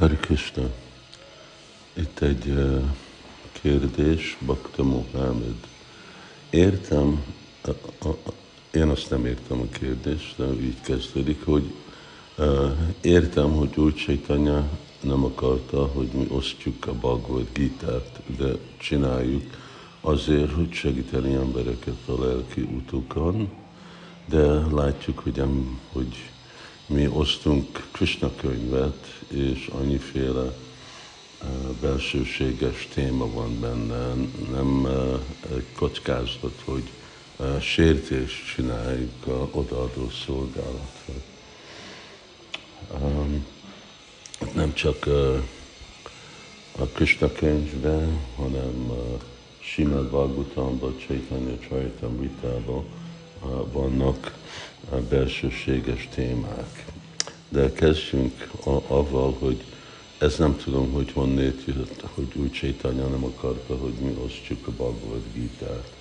Hari Krishna. Itt egy kérdés, Bhakta Mohamed. Értem, én azt nem értem a kérdést, de így kezdődik, hogy értem, hogy úgy Chaitanya nem akarta, hogy mi osztjuk a Bhagavad Gita-t, de csináljuk azért, hogy segíteni embereket a lelki utukon, de látjuk, hogy, nem, hogy mi osztunk Krishna könyvet, és annyiféle uh, belsőséges téma van benne, nem uh, egy kockázat, hogy uh, sértést csináljuk a odaadó szolgálatra. Um, nem csak a Krishna könyvben, hanem Simad Bhagavatamban, Chaitanya Charitamritában vannak belsőséges témák. De kezdjünk avval, hogy ez nem tudom, hogy honnét jött, hogy úgy Chaitanya nem akarta, hogy mi osztjuk a Bhagavad Gita-t.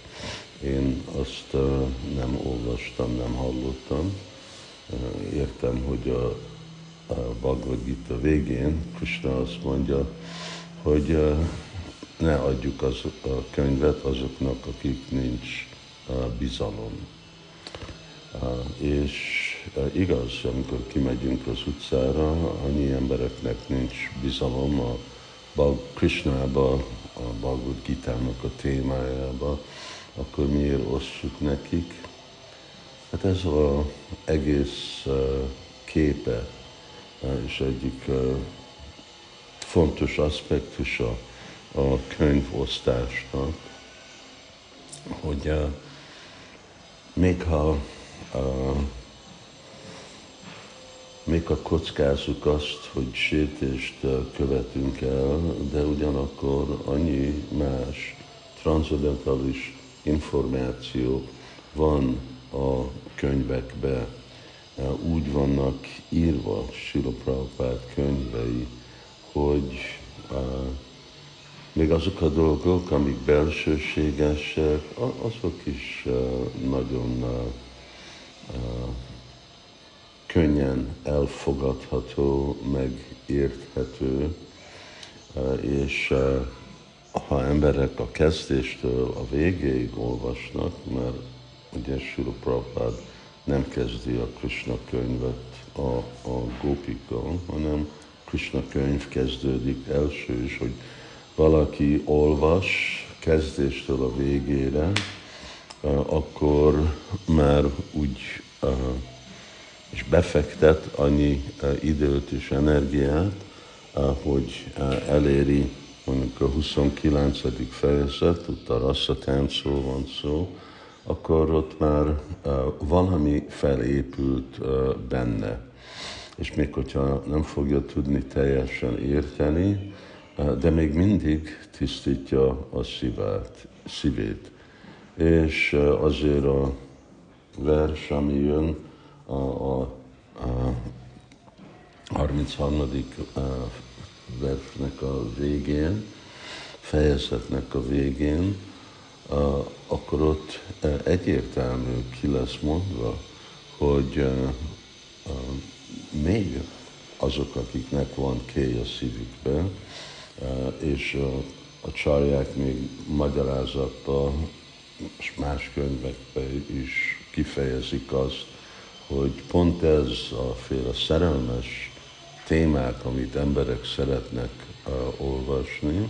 Én azt uh, nem olvastam, nem hallottam. Uh, értem, hogy a, a Bhagavad Gita végén Krishna azt mondja, hogy uh, ne adjuk az, a könyvet azoknak, akik nincs bizalom. És uh, igaz, amikor kimegyünk az utcára, annyi embereknek nincs bizalom a Bal Krishnába, a Bhagavad Gita-nak a témájába, akkor miért osszuk nekik? Hát ez az egész uh, képe, uh, és egyik fontos aspektusa a könyvosztásnak, hogy még ha uh, még ha kockázunk azt, hogy sértést követünk el, de ugyanakkor annyi más transzendentális információ van a könyvekbe, úgy vannak írva Sila Prabhupád könyvei, hogy még azok a dolgok, amik belsőségesek, azok is nagyon könnyen elfogadható, megérthető, uh, és uh, ha emberek a kezdéstől a végéig olvasnak, mert ugye Sula Prabhupád nem kezdi a Krishna könyvet a, a gópika, hanem Krishna könyv kezdődik első is, hogy valaki olvas kezdéstől a végére, akkor már úgy és befektet annyi időt és energiát, hogy eléri mondjuk a 29. fejezet, ott a rasszatáncsról van szó, akkor ott már valami felépült benne. És még hogyha nem fogja tudni teljesen érteni, de még mindig tisztítja a szívát, szívét. És azért a vers, ami jön a, a, a 33. versnek a végén, fejezetnek a végén, akkor ott egyértelmű ki lesz mondva, hogy még azok, akiknek van kéj a szívükben, és a csarják még magyarázatba és más könyvekben is kifejezik azt, hogy pont ez a féle szerelmes témák, amit emberek szeretnek uh, olvasni,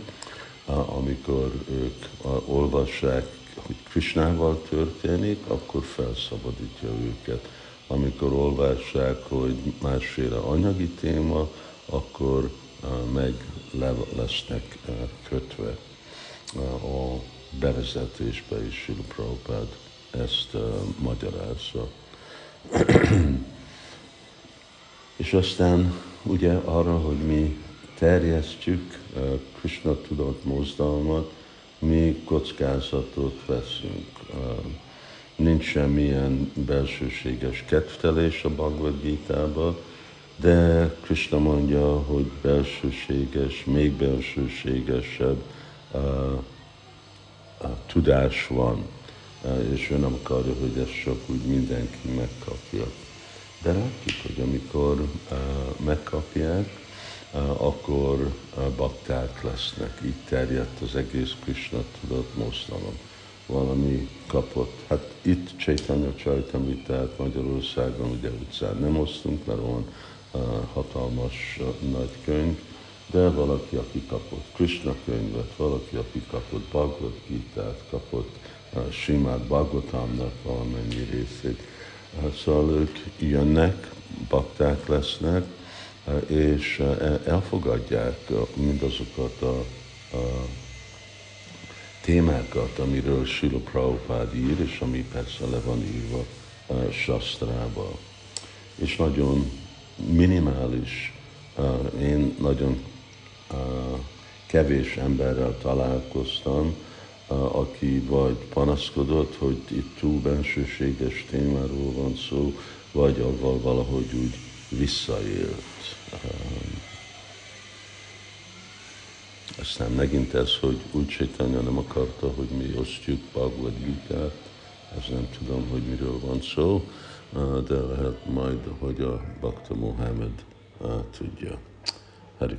uh, amikor ők uh, olvassák, hogy Krishnával történik, akkor felszabadítja őket. Amikor olvassák, hogy másféle anyagi téma, akkor meg le lesznek kötve a bevezetésbe is Sila Prabhupád ezt magyarázza. És aztán ugye arra, hogy mi terjesztjük Krishna tudat mozdalmat, mi kockázatot veszünk. Nincs semmilyen belsőséges kedvtelés a Bhagavad Gita-ban, de Krishna mondja, hogy belsőséges, még belsőségesebb uh, uh, tudás van, uh, és ő nem akarja, hogy ezt csak úgy mindenki megkapja. De látjuk, hogy amikor uh, megkapják, akkor bakták lesznek. Így terjedt az egész Krishna tudat mozgalom. Valami kapott. Hát itt Chaitanya Csajtamritát Magyarországon ugye utcán nem osztunk, mert van hatalmas nagy könyv, de valaki, aki kapott Krishna könyvet, valaki, aki kapott Bhagavad Gita-t, kapott uh, Simát Bhagavatamnak valamennyi részét. Uh, szóval ők jönnek, bakták lesznek, uh, és elfogadják mindazokat a, a témákat, amiről Sila Prabhupád ír, és ami persze le van írva Sastrába. És nagyon minimális, én nagyon kevés emberrel találkoztam, aki vagy panaszkodott, hogy itt túl bensőséges témáról van szó, vagy avval valahogy úgy visszaélt. Aztán megint ez, hogy úgy Csétanya nem akarta, hogy mi osztjuk Bhagavad gita ez nem tudom, hogy miről van szó, de lehet majd, hogy a Bakta Mohamed tudja. Hari